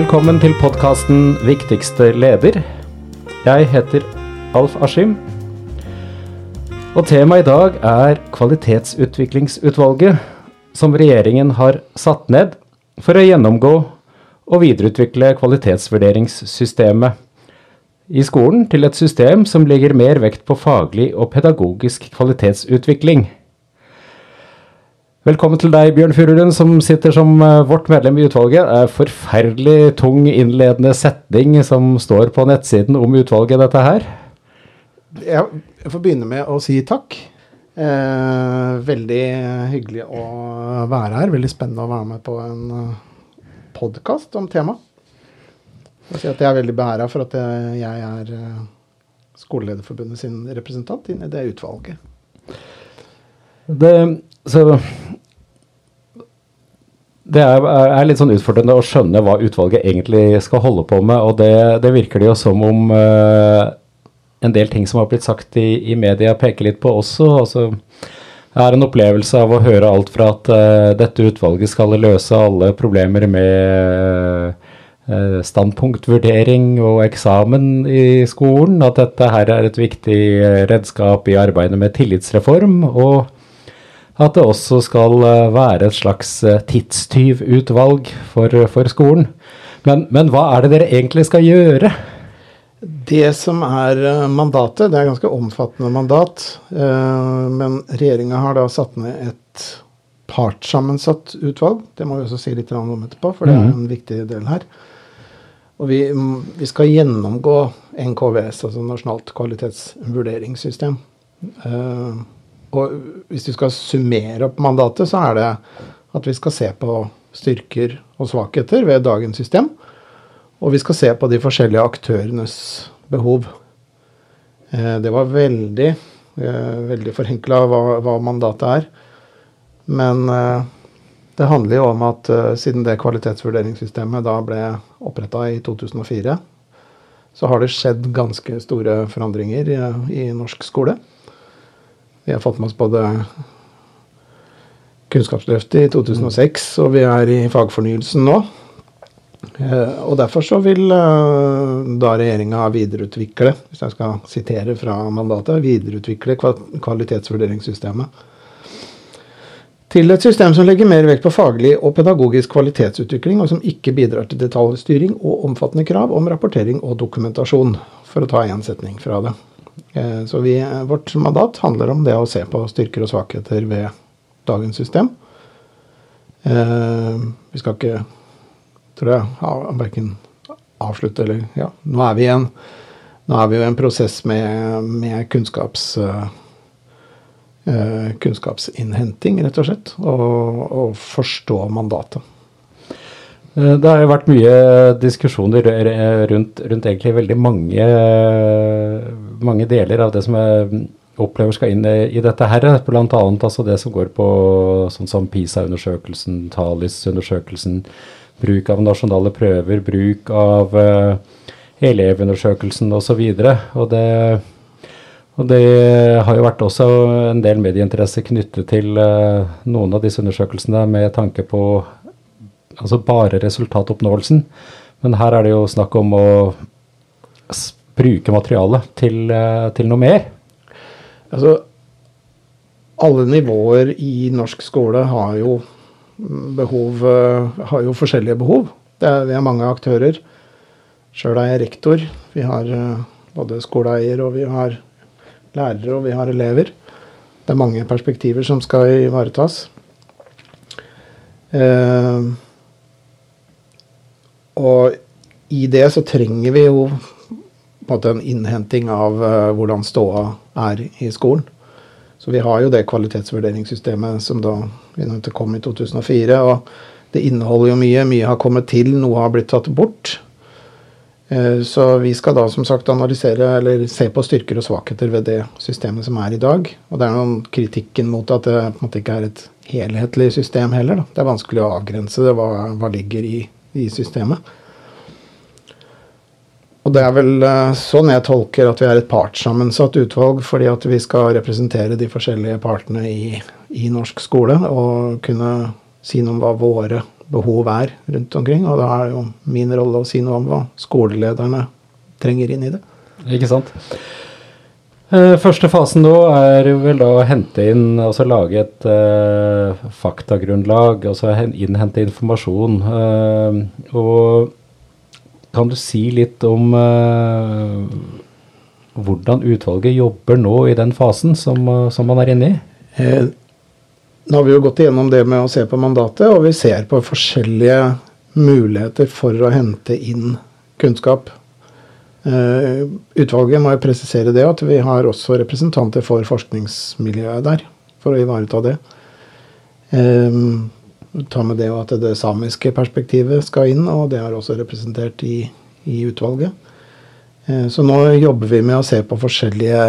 Velkommen til podkasten 'Viktigste leder'. Jeg heter Alf Askim. Og temaet i dag er Kvalitetsutviklingsutvalget, som regjeringen har satt ned for å gjennomgå og videreutvikle kvalitetsvurderingssystemet i skolen til et system som legger mer vekt på faglig og pedagogisk kvalitetsutvikling. Velkommen til deg, Bjørn Furulund, som sitter som eh, vårt medlem i utvalget. Det er forferdelig tung innledende setning som står på nettsiden om utvalget, dette her. Jeg får begynne med å si takk. Eh, veldig hyggelig å være her. Veldig spennende å være med på en uh, podkast om temaet. Jeg, si jeg er veldig beæra for at jeg er uh, Skolelederforbundet sin representant inn i det utvalget. Det, så det er, er, litt sånn utfordrende å skjønne hva utvalget egentlig skal holde på med. Og det, det virker det jo som om uh, en del ting som har blitt sagt i, i media, peker litt på også. altså jeg har en opplevelse av å høre alt fra at uh, dette utvalget skal løse alle problemer med uh, standpunktvurdering og eksamen i skolen. At dette her er et viktig redskap i arbeidet med tillitsreform. Og at det også skal være et slags tidstyvutvalg for, for skolen. Men, men hva er det dere egentlig skal gjøre? Det som er eh, mandatet, det er ganske omfattende mandat. Eh, men regjeringa har da satt ned et partssammensatt utvalg. Det må vi også si litt om etterpå, for det er mhm. en viktig del her. Og vi, vi skal gjennomgå NKVS, altså Nasjonalt kvalitetsvurderingssystem. Og hvis vi skal summere opp mandatet, så er det at vi skal se på styrker og svakheter ved dagens system. Og vi skal se på de forskjellige aktørenes behov. Eh, det var veldig, eh, veldig forenkla hva, hva, mandatet er. Men eh, det handler jo om at siden det kvalitetsvurderingssystemet da ble oppretta i 2004, så har det skjedd ganske store forandringer i, i norsk skole. Vi har fått med oss både Kunnskapsløftet i 2006, og vi er i fagfornyelsen nå. Eh, og Derfor så vil eh, da regjeringa videreutvikle, hvis jeg skal sitere fra mandatet, videreutvikle kvalitetsvurderingssystemet til et system som legger mer vekt på faglig og pedagogisk kvalitetsutvikling, og som ikke bidrar til detaljstyring og omfattende krav om rapportering og dokumentasjon, for å ta én setning fra det. Eh, så vi, vårt mandat handler om det å se på styrker og svakheter ved dagens system. Vi skal ikke tror jeg, verken avslutte eller Ja, nå er vi i en, prosess med, med kunnskaps, kunnskapsinnhenting, rett og slett. Og, og forstå mandatet. Eh, det har jo vært mye diskusjoner rundt, rundt egentlig veldig mange, mange, deler av det som jeg opplever skal inn i dette her. Bl.a. Altså det som går på sånn som PISA-undersøkelsen, TALIS-undersøkelsen, bruk av nasjonale prøver, bruk av uh, elevundersøkelsen osv. Og, det, og det har jo vært også en del medieinteresse knyttet til uh, noen av disse undersøkelsene med tanke på altså bare resultatoppnåelsen. Men her er det jo snakk om å bruke materialet til, uh, til noe mer. Altså, alle nivåer i norsk skole har jo behov eh, har jo forskjellige behov. Er, vi har mange aktører. Sjøl er jeg rektor. Vi har eh, både skoleeier, og vi har lærere, og vi har elever. Det er mange perspektiver som skal ivaretas. Eh, og i det så trenger vi jo på en måte en innhenting av uh, hvordan ståa er i skolen. Så vi har jo det kvalitetsvurderingssystemet som da kom i 2004. Og det inneholder jo mye. Mye har kommet til, noe har blitt tatt bort. Eh, så vi skal da som sagt analysere eller se på styrker og svakheter ved det systemet som er i dag. Og det er noen kritikken mot at det på en måte ikke er et helhetlig system heller. Da. Det er vanskelig å avgrense det, hva, hva ligger i, i systemet. Og det er vel eh, sånn jeg tolker at vi er et partssammensatt utvalg, fordi at vi skal representere de forskjellige partene i, i norsk skole og kunne si noe om hva våre behov er rundt omkring. Og da er jo min rolle å si noe om hva skolelederne trenger inn i det. Ikke sant. Eh, første fasen da er vel da å hente inn, altså lage et uh, faktagrunnlag, altså innhente informasjon. Uh, og kan du si litt om uh, hvordan utvalget jobber nå i den fasen som, som man er inne i? nå har vi jo gått igjennom det med å se på mandatet, og vi ser på forskjellige muligheter for å hente inn kunnskap. Uh, utvalget må jo presisere det, at vi har også representanter for forskningsmiljøet der. For å ivareta det. Um, ta med det at det samiske perspektivet skal inn, og det er også representert i, i utvalget. Uh, så nå jobber vi med å se på forskjellige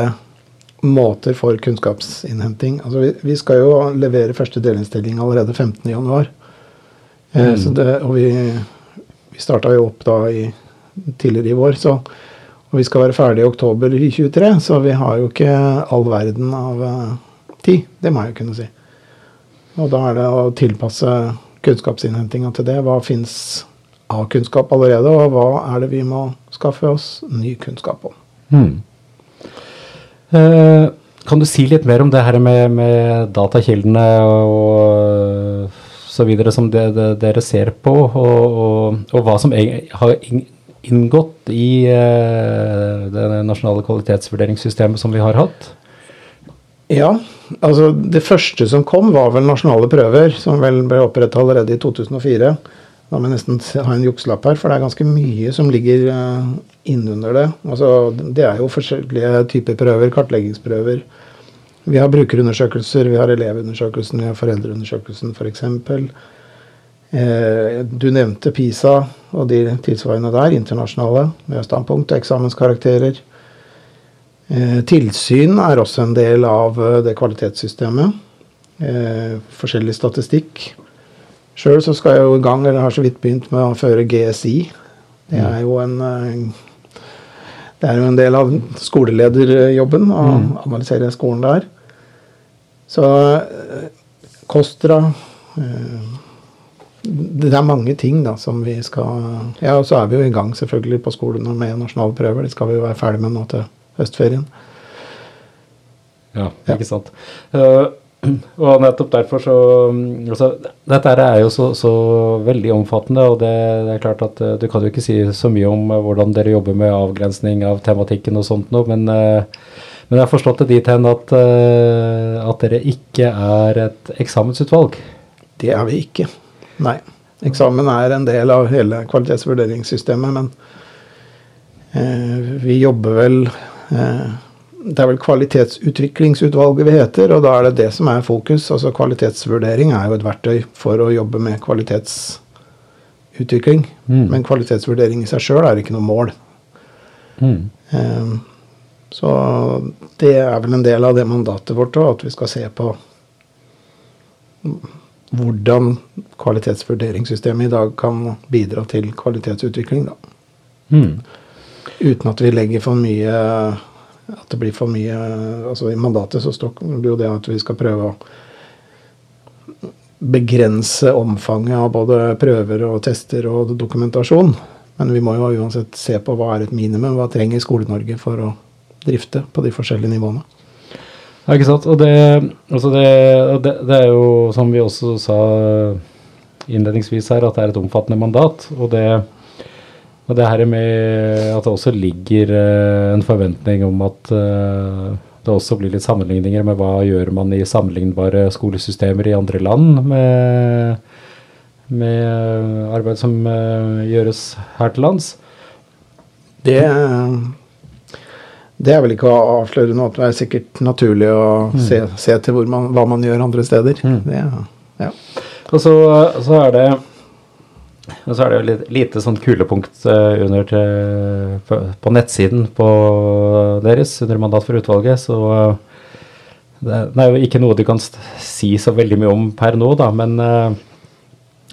måter for kunnskapsinnhenting. Altså vi, vi skal jo levere første delinnstilling allerede 15.1. Uh, mm. og vi, vi starta jo opp da i tidligere i vår. Så, og vi skal være ferdig i oktober 2023, så vi har jo ikke all verden av uh, tid. Det må jeg jo kunne si. Og da er det å tilpasse kunnskapsinnhentinga til det. Hva fins av kunnskap allerede, og hva er det vi må skaffe oss ny kunnskap om. Hmm. Uh, kan du si litt mer om det her med, med datakildene og så videre som det, det, dere ser på, og, og, og hva som har inngått i uh, det nasjonale kvalitetsvurderingssystemet som vi har hatt? Ja, altså det første som kom, var vel nasjonale prøver, som vel ble opprettet allerede i 2004. Da må jeg nesten ha en jukselapp her, for det er ganske mye som ligger uh, innunder det. Altså, det er jo forskjellige typer prøver, kartleggingsprøver. Vi har brukerundersøkelser, vi har elevundersøkelsen, vi har foreldreundersøkelsen f.eks. For Eh, du nevnte PISA og de tilsvarende der, internasjonale, med standpunkt og eksamenskarakterer. Eh, tilsyn er også en del av eh, det kvalitetssystemet. Forskjellig statistikk. Sjøl så skal jeg jo i gang, eller har så vidt begynt med å føre GSI. Det er jo en det er jo en del av skolelederjobben å mm. analysere skolen der. Så KOSTRA det er mange ting da som vi skal Ja, og så er vi jo i gang selvfølgelig på skolene med nasjonale prøver. Det skal vi jo være ferdig med nå til høstferien. Ja, ikke sant. Uh, og nettopp derfor så altså, Dette er jo så, så, veldig omfattende, og det, det, er klart at uh, du kan jo ikke si så mye om uh, hvordan dere jobber med avgrensning av tematikken og sånt noe, men, men jeg har forstått det dit hen at, at dere ikke er et eksamensutvalg. Det er vi ikke. Nei. Eksamen er en del av hele kvalitetsvurderingssystemet, men eh, vi jobber vel eh, Det er vel kvalitetsutviklingsutvalget vi heter, og da er det det som er fokus. Altså kvalitetsvurdering er jo et verktøy for å jobbe med kvalitetsutvikling. Mm. Men kvalitetsvurdering i seg sjøl er ikke noe mål. Mm. Eh, så det er vel en del av det mandatet vårt òg, at vi skal se på hvordan kvalitetsvurderingssystemet i dag kan bidra til kvalitetsutvikling. Da. Mm. Uten at vi legger for mye At det blir for mye altså I mandatet så står det jo det at vi skal prøve å begrense omfanget av både prøver og tester og dokumentasjon. Men vi må jo uansett se på hva er et minimum. Hva trenger Skole-Norge for å drifte på de forskjellige nivåene. Ja, ikke sant. Og det, altså det, det, det, er jo, som vi også sa innledningsvis her, at det er et omfattende mandat. Og det, og det her med at det også ligger uh, en forventning om at uh, det også blir litt sammenligninger med hva gjør man i sammenlignbare skolesystemer i andre land med, med arbeid som uh, gjøres her til lands. Det det er vel ikke å avsløre noe. Det er sikkert naturlig å mm. se, se, til man, hva man gjør andre steder. Mm. Det, ja. Og så, så, er det og så er det jo litt, lite sånn kulepunkt uh, under til, på, på, nettsiden på deres under mandat for utvalget. Så uh, det, det, er jo ikke noe du kan si så veldig mye om per nå, da. Men uh,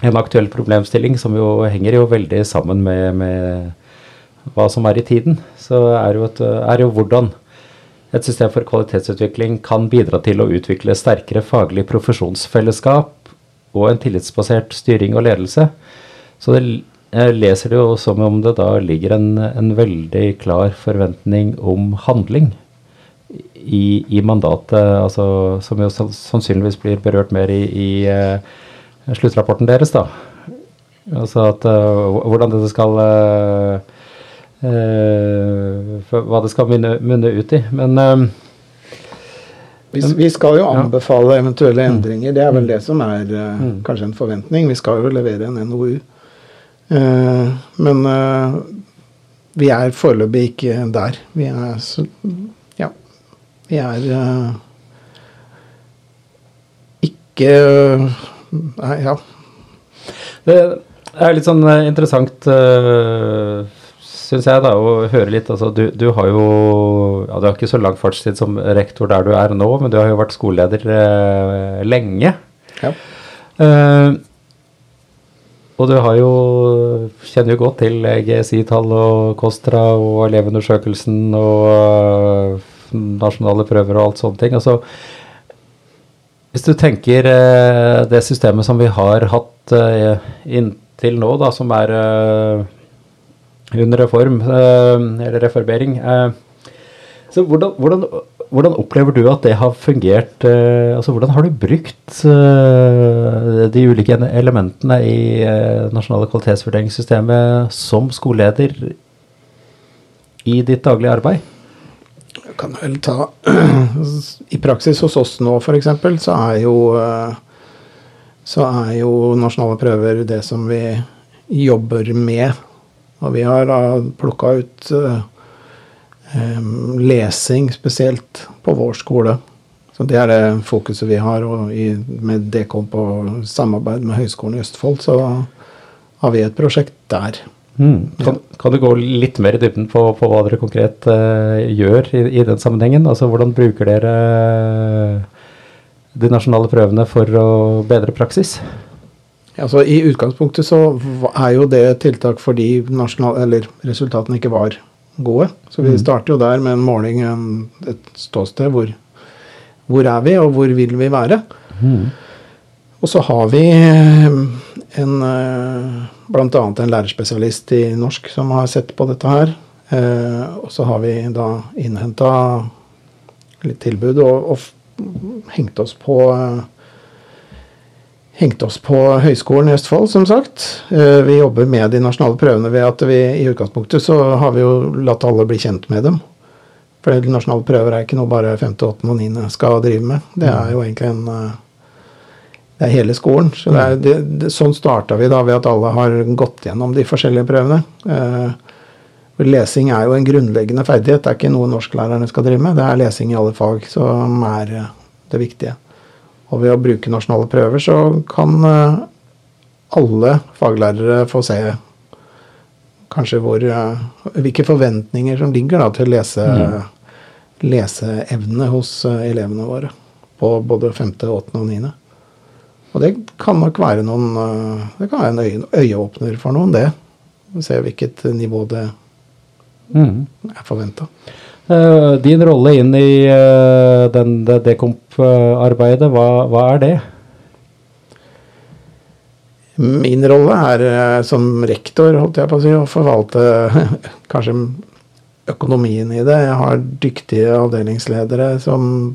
en aktuell problemstilling som jo henger jo veldig sammen med, med hva som er i tiden, så er jo, et, er jo hvordan et system for kvalitetsutvikling kan bidra til å utvikle sterkere faglig profesjonsfellesskap og en tillitsbasert styring og ledelse. Så det, jeg leser det jo som om det da ligger en, en veldig klar forventning om handling i, i mandatet, altså, som jo sannsynligvis blir berørt mer i, i uh, sluttrapporten deres. da. Altså at uh, hvordan det skal uh, Hva det skal munne, munne, ut i. Men vi, vi, skal jo anbefale eventuelle mm. endringer. Det er vel det som er mm. kanskje en forventning. Vi skal jo levere en NOU. Men vi er foreløpig ikke der. Vi er så, Ja. Vi er ikke Nei, ja. Det, er litt sånn eh, interessant, eh, syns jeg, da, å høre litt. Altså, du, du, har jo ja, Du har ikke så lang fartstid som rektor der du er nå, men du har jo vært skoleleder eh, lenge. Ja. Eh, og du har jo, kjenner jo godt til GSI-tall og KOSTRA og Elevundersøkelsen og uh, nasjonale prøver og alt sånne ting. Altså, hvis du tenker uh, det systemet som vi har hatt inntil nå, da, som er under reform, eller reformering. Så hvordan, hvordan, hvordan, opplever du at det har fungert? altså Hvordan har du brukt de ulike elementene i nasjonale kvalitetsvurderingssystemet som skoleleder i ditt daglige arbeid? Jeg kan vel ta I praksis hos oss nå, f.eks., så er jo så er jo nasjonale prøver det som vi jobber med. Og vi har da plukka ut um, lesing spesielt på vår skole. Så det er det fokuset vi har. Og i, med Dekom på samarbeid med Høgskolen i Østfold, så har vi et prosjekt der. Mm. Kan, kan, du gå litt mer i dybden på, på hva dere konkret uh, gjør i, i, den sammenhengen? Altså hvordan bruker dere uh, de nasjonale prøvene for å bedre praksis? Altså, I utgangspunktet så er jo det tiltak fordi resultatene ikke var gode. Så vi mm. starter jo der med en måling, et ståsted. Hvor, hvor er vi, og hvor vil vi være? Mm. Og så har vi eh, en eh, bl.a. en lærerspesialist i norsk som har sett på dette her. Eh, og så har vi da innhenta litt tilbud og, og hengt oss på hengte oss på Høgskolen i Østfold, som sagt. Eh, vi jobber med de nasjonale prøvene ved at vi i utgangspunktet så har vi jo latt alle bli kjent med dem. For de nasjonale prøver er ikke noe bare 5., 8. og 9. skal drive med. Det er jo egentlig en eh, Det er hele skolen. Så det er, det, det, sånn starta vi da ved at alle har gått gjennom de forskjellige prøvene. Eh, Lesing er jo en grunnleggende ferdighet. Det er ikke noe norsklærerne skal drive med. Det er lesing i alle fag som er det viktige. Og ved å bruke nasjonale prøver så kan eh, alle faglærere få se kanskje hvor, eh, hvilke forventninger som ligger da, til lese, mm. leseevne hos elevene våre. På både femte, åttende og niende. Og det kan nok være noen Det kan være en øye, øyeåpner for noen, det. Se hvilket nivå det mm. er forventa. Eh, din rolle inn i uh, den, det dekomp-arbeidet, hva, hva, er det? Min rolle er uh, som rektor, holdt jeg på å si, å forvalte kanskje økonomien i det. Jeg har dyktige avdelingsledere som,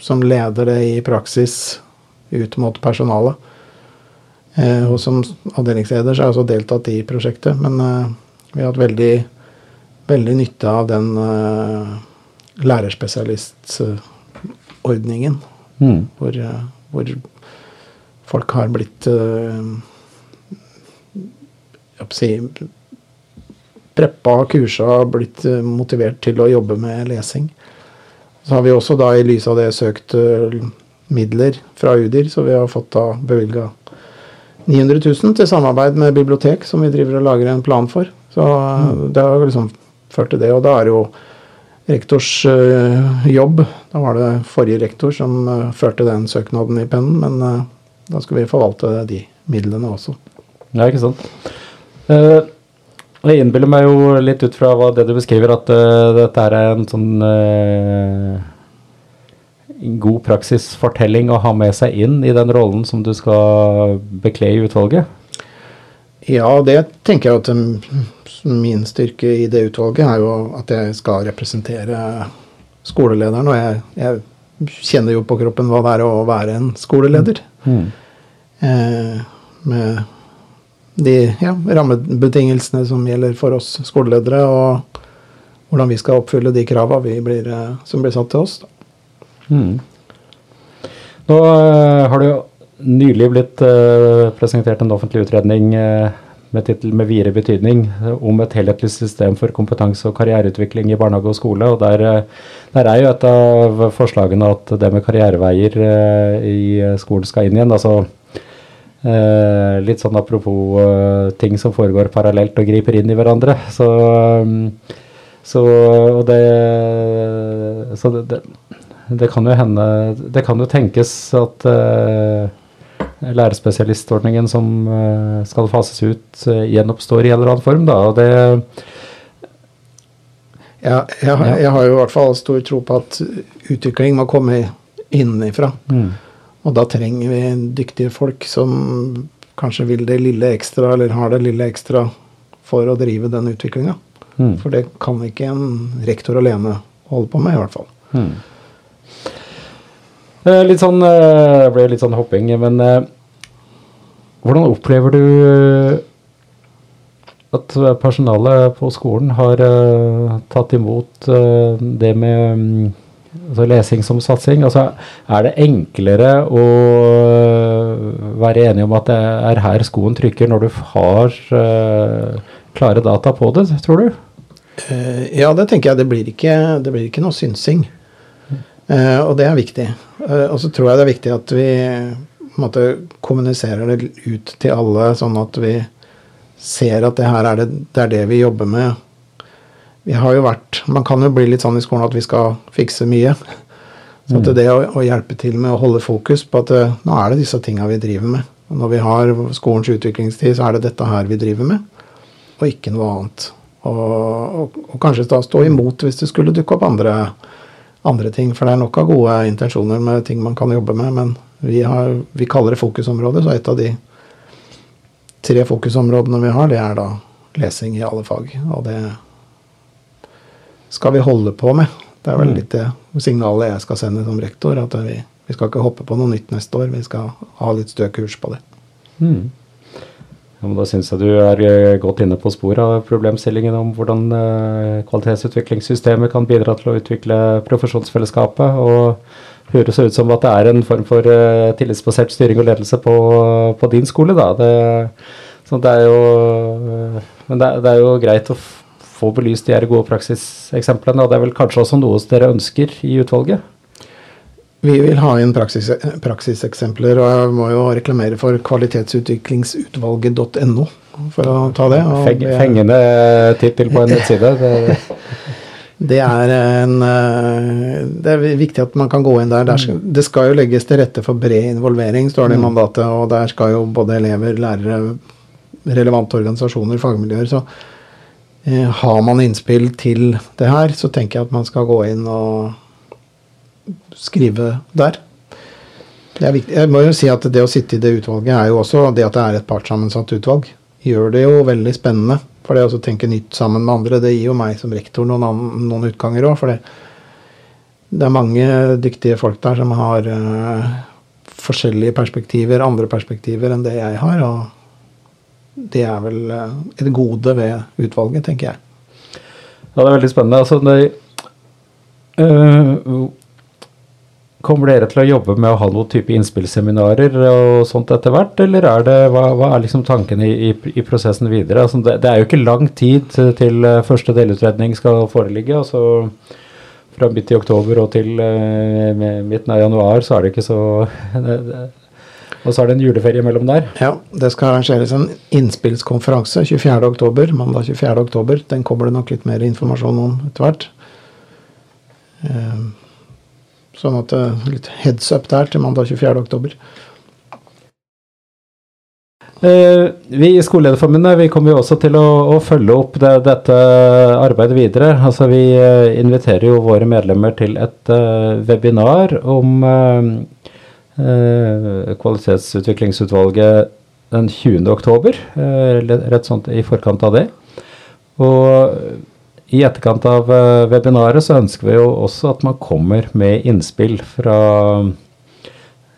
som leder det i praksis ut mot personalet. og som avdelingsleder så har jeg også deltatt i prosjektet, men vi har hatt veldig veldig nytte av den uh, lærerspesialistordningen. Mm. Hvor, uh, hvor, folk har blitt uh, si, preppa, kursa, blitt motivert til å jobbe med lesing. Så har vi også da i lys av det søkt midler fra UDIR, så vi har fått da bevilga 900 000 til samarbeid med bibliotek, som vi driver og lager en plan for. Så mm. det har liksom ført til det. Og da er jo rektors uh, jobb. Da var det forrige rektor som uh, førte den søknaden i pennen, men uh, da skal vi forvalte de midlene også. Ja, ikke sant. jeg innbiller meg jo litt ut fra det du beskriver, at dette er en sånn god praksisfortelling å ha med seg inn i den rollen som du skal bekle i utvalget? Ja, det tenker jeg at min styrke i det utvalget er jo at jeg skal representere skolelederen. Og jeg, jeg kjenner jo på kroppen hva det er å være en skoleleder. Mm. Eh, med de ja, rammebetingelsene som gjelder for oss skoleledere, og hvordan vi skal oppfylle de kravene eh, som blir satt til oss. Mm. Nå uh, har du jo nylig blitt uh, presentert en offentlig utredning uh, med tittel 'Med videre betydning' om et helhetlig system for kompetanse- og karriereutvikling i barnehage og skole. og Der, der er jo et av forslagene at det med karriereveier i skolen skal inn igjen. altså Eh, litt sånn apropos eh, ting som foregår parallelt og griper inn i hverandre. Så, så det Så det, det, det, kan jo hende Det kan jo tenkes at eh, lærerspesialistordningen som uh, skal fases ut, uh, gjenoppstår i en eller annen form. Da, og det ja, jeg, jeg, har jo i hvert fall stor tro på at utvikling må komme innenfra. Mm. Og da trenger vi dyktige folk som kanskje vil det lille ekstra, eller har det lille ekstra for å drive den utviklinga. Mm. For det kan ikke en rektor alene holde på med, i hvert fall. Mm. Eh, litt sånn Det ble litt sånn hopping, men eh, hvordan opplever du at personalet på skolen har tatt imot det med um, altså lesing som satsing. Altså, er det enklere å være enig om at det er her skoen trykker, når du har klare data på det, tror du? Ja, det tenker jeg. Det blir ikke, det blir ikke noe synsing. Uh, og det er viktig. og så tror jeg det er viktig at vi måte, kommuniserer det ut til alle, sånn at vi ser at det her er det, det, er det vi jobber med vi har jo vært Man kan jo bli litt sånn i skolen at vi skal fikse mye. Så at mm. det å, å hjelpe til med å holde fokus på at uh, nå er det disse tinga vi driver med. Og når vi har skolens utviklingstid, så er det dette her vi driver med, og ikke noe annet. Og, og, og kanskje da stå imot hvis det skulle dukke opp andre, andre, ting. For det er nok av gode intensjoner med ting man kan jobbe med, men vi, har, vi kaller det fokusområdet, Så et av de tre fokusområdene vi har, det er da lesing i alle fag. Og det skal vi holde på med. Det er vel mm. litt det signalet jeg skal sende som rektor. At vi, vi skal ikke hoppe på noe nytt neste år. Vi skal ha litt stø kurs på det. Mm. Ja, da syns jeg du er eh, godt inne på sporet av problemstillingen om hvordan uh, kvalitetsutviklingssystemet kan bidra til å utvikle profesjonsfellesskapet. og høres ut som at det er en form for uh, tillitsbasert styring og ledelse på, på din skole. da. Det, det er jo, men det, det, er jo greit å få belyst de her gode praksiseksemplene. Og det er vel kanskje også noe dere ønsker i utvalget? Vi vil ha inn praksis, praksiseksempler, og jeg må jo reklamere for kvalitetsutviklingsutvalget.no for å ta det. Feng, fengende tittel på en nettside. Det, det, er en, eh, det er viktig at man kan gå inn der. der det skal jo legges til rette for bred involvering, står det i mm. mandatet. Og der skal jo både elever, lærere, relevante organisasjoner, fagmiljøer. så Eh, har man innspill til det her, så tenker jeg at man skal gå inn og skrive der. Er. Jeg må jo si at det å sitte i det utvalget er jo også det at det er et partssammensatt utvalg. Gjør det jo veldig spennende. For det å tenke nytt sammen med andre, det gir jo meg som rektor noen, noen utganger òg. For det, det, er mange dyktige folk der som har uh, forskjellige perspektiver, andre perspektiver enn det jeg har. og det er vel uh, et gode ved utvalget, tenker jeg. Ja, det er veldig spennende. Altså, det, øh, kommer dere til å jobbe med å ha noen type innspillseminarer og sånt etter hvert, eller er det, hva, hva er liksom tanken i, i, i prosessen videre? Altså, det, det, er jo ikke lang tid til første delutredning skal foreligge. altså Fra midt i oktober og til eh, midten av januar så er det ikke så det, og så er det en juleferie mellom der. Ja, det skal arrangeres en innspillskonferanse 24.10. Mandag 24.10. Den kommer det nok litt mer informasjon om etter hvert. Eh, sånn at er litt heads up der til mandag 24. oktober. vi i Skolelederforbundet vi kommer jo også til å, å følge opp det, dette arbeidet videre. Altså Vi eh, inviterer jo våre medlemmer til et uh, webinar om uh, uh, kvalitetsutviklingsutvalget den 20. oktober. rett sånn i forkant av det. Og i etterkant av webinaret så ønsker vi jo også at man kommer med innspill fra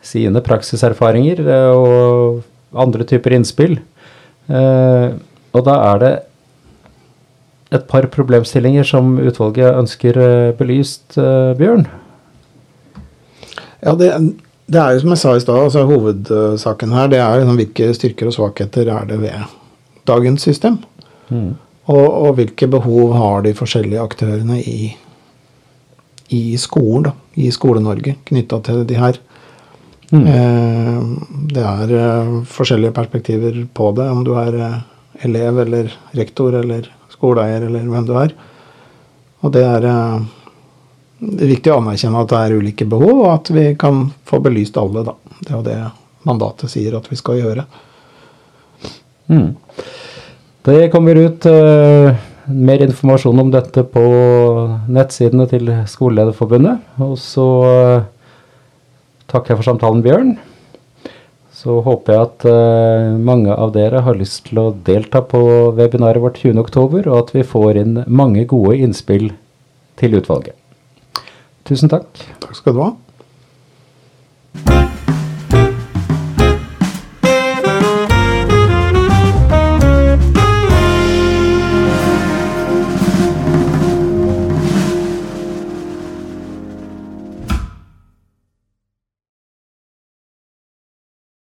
sine praksiserfaringer og andre typer innspill. Eh, og da er det et par problemstillinger som utvalget ønsker eh, belyst, eh, Bjørn? Ja, det, det, er jo som jeg sa i stad, altså hovedsaken her det er liksom hvilke styrker og svakheter er det ved dagens system. Mm. Og, og, hvilke behov har de forskjellige aktørene i, i skolen, da, i Skole-Norge, knytta til de her Mm. Eh, det er eh, forskjellige perspektiver på det, om du er eh, elev eller rektor eller skoleeier eller hvem du er. Og det er, det er viktig å anerkjenne at det er ulike behov, og at vi kan få belyst alle. Da. Det er jo det mandatet sier at vi skal gjøre. Mm. Det kommer ut uh, mer informasjon om dette på nettsidene til Skolelederforbundet. Og så uh, takker jeg for samtalen, Bjørn. Så håper jeg at uh, mange av dere har lyst til å delta på webinaret vårt 20.10, og at vi får inn mange gode innspill til utvalget. Tusen takk. Takk skal du ha.